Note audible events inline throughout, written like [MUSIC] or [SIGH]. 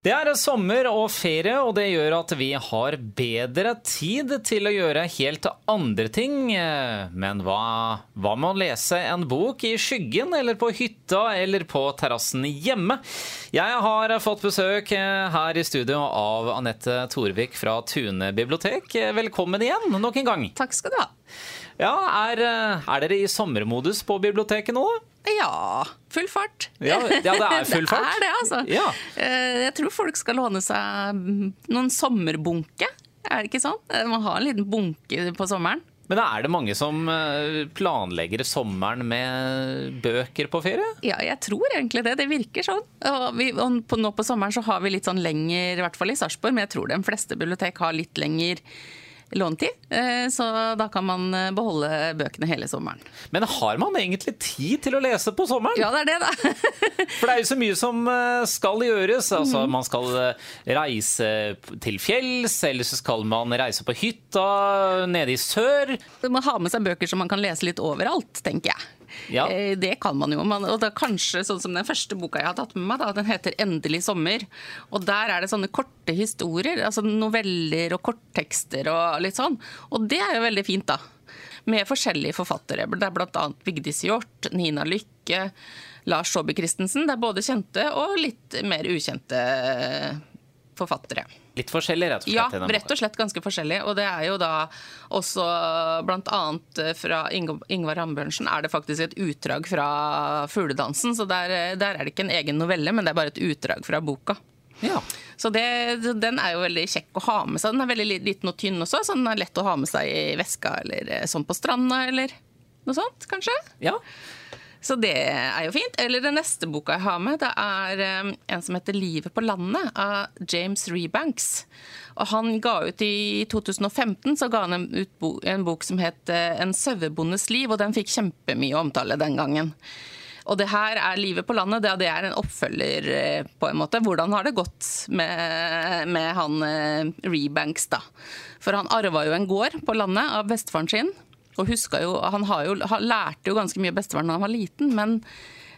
Det er sommer og ferie, og det gjør at vi har bedre tid til å gjøre helt andre ting. Men hva, hva med å lese en bok i skyggen, eller på hytta, eller på terrassen hjemme? Jeg har fått besøk her i studio av Anette Torvik fra Tune bibliotek. Velkommen igjen nok en gang. Takk skal du ha. Ja, er, er dere i sommermodus på biblioteket nå? Ja, full fart. Ja, ja, det er [LAUGHS] full fart. det er det, altså. Ja. Eh, Jeg tror folk skal låne seg noen sommerbunke. Er det ikke sånn? Eh, Man har en liten bunke på sommeren. Men er det mange som eh, planlegger sommeren med bøker på ferie? Ja, jeg tror egentlig det. Det virker sånn. Og vi, og på, nå på sommeren så har vi litt sånn lenger, i hvert fall i Sarpsborg, men jeg tror de fleste bibliotek har litt lenger lånetid. Eh, Så da kan man eh, beholde bøkene hele sommeren. Men har man egentlig tid til å lese på sommeren? Ja, det er det, da. [LAUGHS] For det er jo så mye som eh, skal gjøres. Altså, Mhm. man skal reise til fjells, eller så skal man reise på hytta nede i sør. Man må ha med seg bøker som man kan lese litt overalt, tenker jeg. Ja. Eh, Det kan man jo. Man, og da kanskje sånn som den første boka jeg har tatt med meg, da, den heter 'Endelig sommer'. Og der er det sånne korte historier, altså noveller og korttekster og litt sånn. Og det er jo veldig fint, da. Med forskjellige forfattere. Det er bl.a. Vigdis Hjorth, Nina Lykke, Lars Saabye Christensen. Det er både kjente og litt mer ukjente forfattere. Litt forskjellig, rett og slett. Ja, rett og slett ganske forskjellig. Og det er jo da også blant annet fra Ingvar Ambjørnsen er det faktisk et utdrag fra Fugledansen. Så der, der er det ikke en egen novelle, men det er bare et utdrag fra boka. Ja. Så det, den er jo veldig kjekk å ha med seg. Den er veldig liten og tynn også, så den er lett å ha med seg i veska eller eh, sånn på stranda eller noe sånt, kanskje. ja. Så det er jo fint. Eller den neste boka jeg har med, det er eh, en som heter 'Livet på landet' av James Rebanks. Og han ga ut i 2015 så ga han ut en bok som het eh, 'En sauebondes liv', og den fikk kjempemye omtale den gangen. Og det her er 'Livet på landet', det, er en oppfølger eh, på en måte. Hvordan har det gått med, med han Rebanks, da? For han arva jo en gård på landet av bestefaren sin. Og huska jo, han har jo, han lærte jo ganske mye bestefaren da han var liten, men,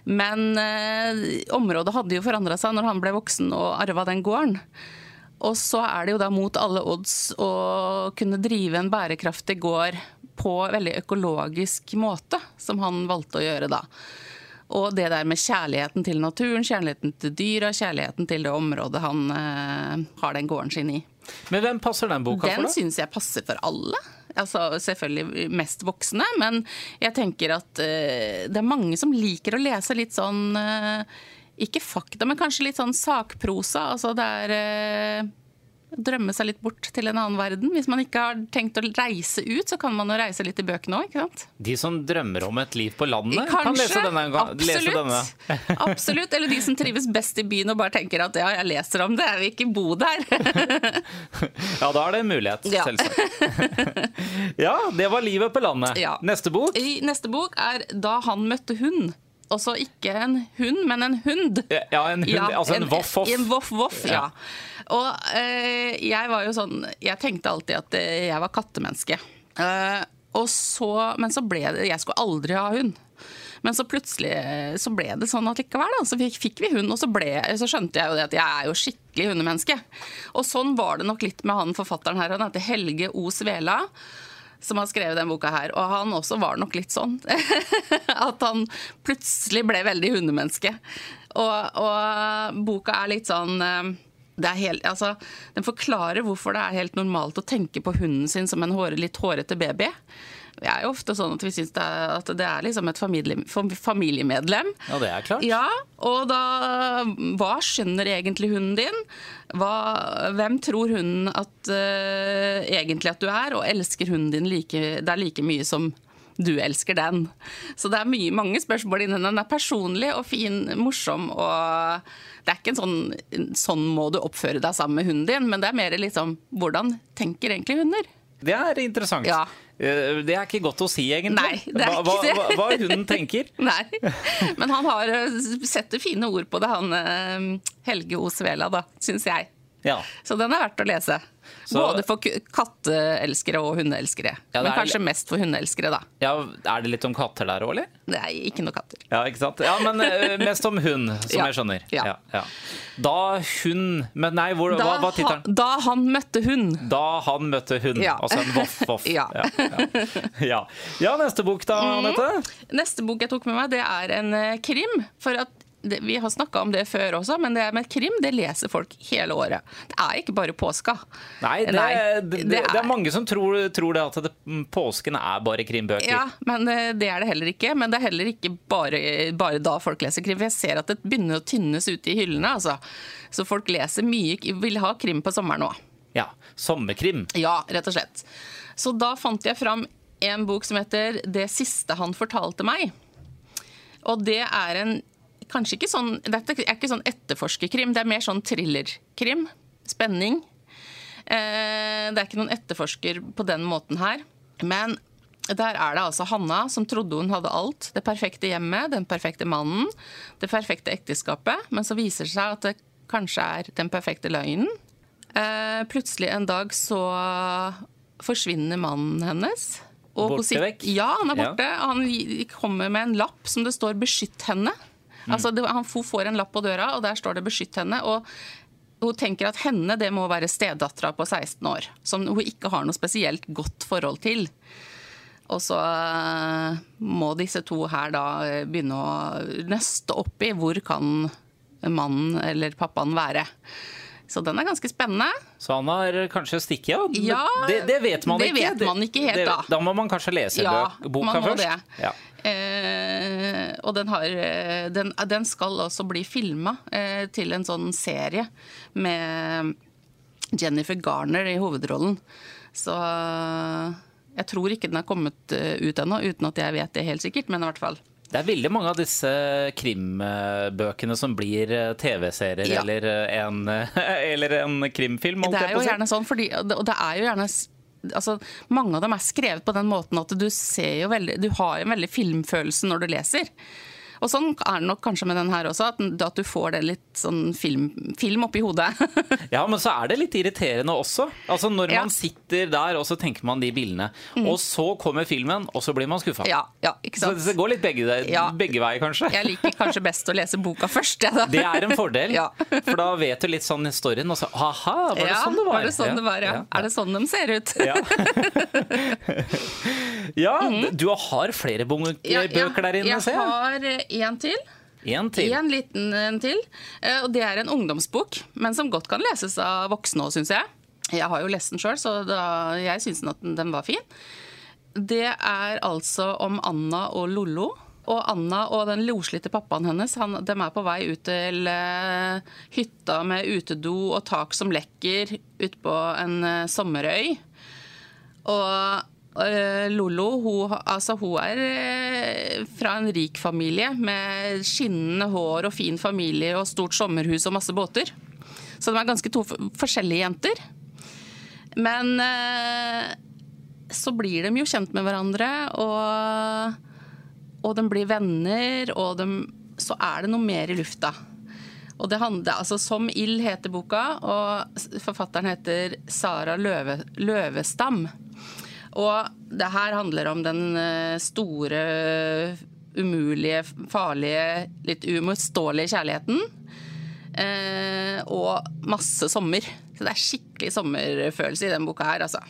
men eh, området hadde jo forandra seg når han ble voksen og arva den gården. Og så er det jo da mot alle odds å kunne drive en bærekraftig gård på veldig økologisk måte, som han valgte å gjøre da. Og det der med kjærligheten til naturen, kjærligheten til dyra, kjærligheten til det området han eh, har den gården sin i. Men hvem passer den boka Den for, da? Den syns jeg passer for alle. Altså Selvfølgelig mest voksne, men jeg tenker at eh, det er mange som liker å lese litt sånn eh, Ikke fakta, men kanskje litt sånn sakprosa. Altså det er eh, Drømme seg litt bort til en annen verden. Hvis man ikke har tenkt å reise ut, så kan man jo reise litt i bøkene òg? De som drømmer om et liv på landet, kan lese denne. Lese Absolutt. denne. [LAUGHS] Absolutt. Eller de som trives best i byen og bare tenker at ja, jeg leser om det, jeg vil ikke bo der. [LAUGHS] Ja, da er det en mulighet, Ja. selvsagt. [LAUGHS] Ja, det var livet på landet. Ja. Neste bok? I neste bok er 'Da han møtte hund'. Også ikke en hund, men en hund. Ja, en hund, altså en voff-voff. En voff-voff, ja. Ja. Og eh, jeg var jo sånn Jeg tenkte alltid at eh, jeg var kattemenneske. Eh, så, men så ble det Jeg skulle aldri ha hund. Men så plutselig eh, så ble det sånn at likevel, da. Så fikk, fikk vi hund, og så, ble, så skjønte jeg jo det at jeg er jo skikkelig hundemenneske. Og sånn var det nok litt med han forfatteren her. Han heter Helge O. Svela som har skrevet den boka her. Og han også var nok litt sånn. [LAUGHS] At han plutselig ble veldig hundemenneske. Og, og boka er litt sånn eh, helt, altså, Den forklarer hvorfor det er helt normalt å tenke på hunden sin som en håret, litt hårete baby. Vi er jo ofte sånn at vi syns det, at det er liksom et familie, familiemedlem. Ja, det er klart. Ja, og da Hva skjønner egentlig hunden din? Hva, hvem tror hunden at uh, egentlig at du er? Og elsker hunden din like, det er like mye som du elsker den? Så det er mye, mange spørsmål inni den. Den er personlig og fin, morsom og Det er ikke en sånn sånn må du oppføre deg sammen med hunden din, men det er mer liksom hvordan tenker egentlig hunder? Det er interessant. Ja. Eh, Det er ikke godt å si, egentlig. Nei, det er hva, ikke det. hva, hva hunden tenker. [LAUGHS] Nei. Men han har eh, setter fine ord på det, han eh, Helge O. Svela, da, syns jeg. Ja. Så den er verdt å lese. Så- Både for katteelskere og hundeelskere. Ja, Men kanskje mest for hundeelskere, da. ja. Er det litt om katter der òg, eller? Nei, ikke noe katter. Ja, ikke sant? Ja, men eh, [LAUGHS] mest om hund, som Ja. jeg skjønner. Ja. ja. Da hun Men nei, hvor, Da, hva var tittelen? da han møtte hund. Da han møtte hund. Ja. Altså en voff-voff. [LAUGHS] Ja. Ja, ja. ja. ja, neste bok da, Mm. Neste bok jeg tok med meg, det er en eh, krim. For at det, Vi har snakka om det før også, men det med krim det leser folk hele året. Det er ikke bare påska. Nei, det, Nei, det, det, er er- mange som tror, tror det at det, påsken er bare krimbøker. Ja, men eh, det er det heller ikke. Men det er heller ikke bare, bare da folk leser krim. For jeg ser at det begynner å tynnes ute i hyllene. Altså. Så folk leser mye, vil ha krim på sommeren nå. Ja, Sommerkrim. Ja, rett og slett. Så da fant jeg fram en bok som heter 'Det siste han fortalte meg'. Og det er en Kanskje ikke sånn Dette er ikke sånn etterforskerkrim, det er mer sånn thrillerkrim. Spenning. Eh, det er ikke noen etterforsker på den måten her. Men der er det altså Hanna som trodde hun hadde alt. Det perfekte hjemmet, den perfekte mannen, det perfekte ekteskapet. Men så viser det seg at det kanskje er den perfekte løgnen. Eh, plutselig en dag så forsvinner mannen hennes. Og Borte vekk? Ja, han er Ja. borte. Han kommer med en lapp som det står 'beskytt henne'. Altså, det, han får en lapp på døra, og der står det 'beskytt henne'. og hun tenker at henne det må være stedattera på 16 år, som hun ikke har noe spesielt godt forhold til. Og så eh, må disse to her da eh, begynne å nøste opp i hvor kan mannen eller pappaen være. Så den er ganske spennende. Så han har kanskje stikket, av? Ja, det, det vet man det ikke. vet man ikke helt, da. Da må man kanskje lese Ja, først boka man må det. Ja. Eh, og den, har, eh, den, den skal også bli filma eh, til en sånn serie med Jennifer Garner i hovedrollen. Så eh, jeg tror ikke den er kommet eh, ut ennå, uten at jeg vet det helt sikkert, men i hvert fall. Det er veldig mange av disse krimbøkene som blir eh, TV-serier Ja. eller, eh, en, [LAUGHS] eller en krimfilm. Det er jo gjerne sånn, fordi, og det er jo gjerne Altså, mange av dem er skrevet på den måten at du ser jo veldig Du har en veldig filmfølelse når du leser. Og sånn er det nok kanskje med den her også, at, at du får det litt sånn film, film oppi hodet. [LAUGHS] Ja, men så er det litt irriterende også. Altså Når Ja. Mm. man sitter der og så tenker man de bildene, og så kommer filmen, og så blir man skuffa. ja, ja, ikke Så det går litt begge, Ja. begge veier, kanskje. Jeg liker kanskje best å lese boka først, jeg, da. [LAUGHS] Det er en fordel, Ja. for da vet du litt sånn storyen, og så aha, var det ja, sånn det var? Var det sånn det var, ja. Er det sånn de ser ut? Ja. [LAUGHS] ja, du har flere bøker. Ja, ja. der inne, Jeg ser jeg. har én til. En til. En liten en til. Eh, Og det er en ungdomsbok, men som godt kan leses av voksne òg, syns jeg. Jeg har jo lest den sjøl, så da, jeg syns den, den var fin. Det er altså om Anna og Lollo. Og Anna og den loslitte pappaen hennes han, de er på vei ut til eh, hytta med utedo og tak som lekker ute på en eh, sommerøy. Og eh, Lollo hun, altså, hun er eh, fra en rik familie med skinnende hår og fin familie og stort sommerhus og masse båter. Så de er ganske to forskjellige jenter. Men eh, så blir de jo kjent med hverandre, og, og de blir venner, og de, så er det noe mer i lufta. Og det handler, altså Som ild heter boka, og forfatteren heter Sara Løve, Løvestam. Og det her handler om den eh, store, umulige, farlige, litt uimotståelige kjærligheten. Eh, og masse sommer. Så det er skikkelig sommerfølelse i den boka her, altså.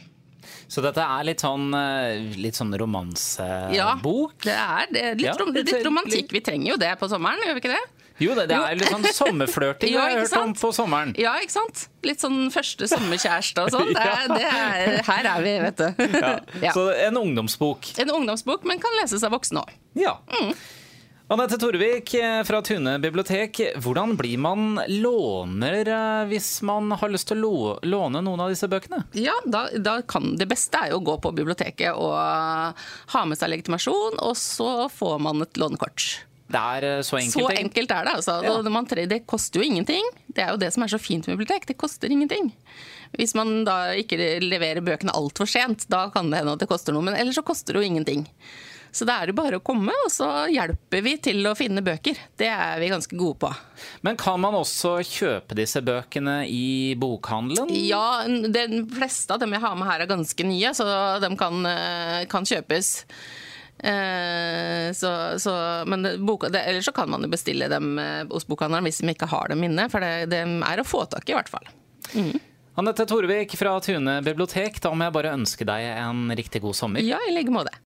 Så dette er litt sånn, eh, litt sånn romansebok? Ja, det er, det litt, Ja, litt- litt romantikk. Vi trenger jo det på sommeren, gjør vi ikke det? Jo, det, det er litt sånn sommerflørting [LAUGHS] Ja, jeg har hørt om på sommeren. Ja, ikke sant? Litt sånn første sommerkjæreste og sånn. [LAUGHS] Det er, det er, her er vi, vet du. [LAUGHS] Ja. Ja. Så en ungdomsbok. En ungdomsbok, men kan leses av voksne òg. Ja. Mm. Anette Torvik eh, fra Tune bibliotek. Hvordan blir man låner eh, hvis man har lyst til å låne noen av disse bøkene? Ja, da, da kan det beste er jo å gå på biblioteket og ha med seg legitimasjon, og så får man et lånekort. Det er eh, så enkelt. Så egentlig. enkelt er det. altså. Ja. Tre- det koster jo ingenting. Det er jo det som er så fint med bibliotek. Det koster ingenting. Hvis man da ikke leverer bøkene altfor sent, da kan det hende at det koster noe. Men ellers så koster det jo ingenting. Så da er det bare å komme, og så hjelper vi til å finne bøker. Det er vi ganske gode på. Men kan man også kjøpe disse bøkene i bokhandelen? Ja, de fleste av dem jeg har med her er ganske nye, så de kan, eh, kan kjøpes. Eh, så, så, men boka, det, ellers så kan man jo bestille dem eh, hos bokhandleren hvis de ikke har dem inne. For det, det er å få tak i, i hvert fall. Mm. Anette Torvik fra Tune bibliotek, da må jeg bare ønske deg en riktig god sommer. Ja, i like måte.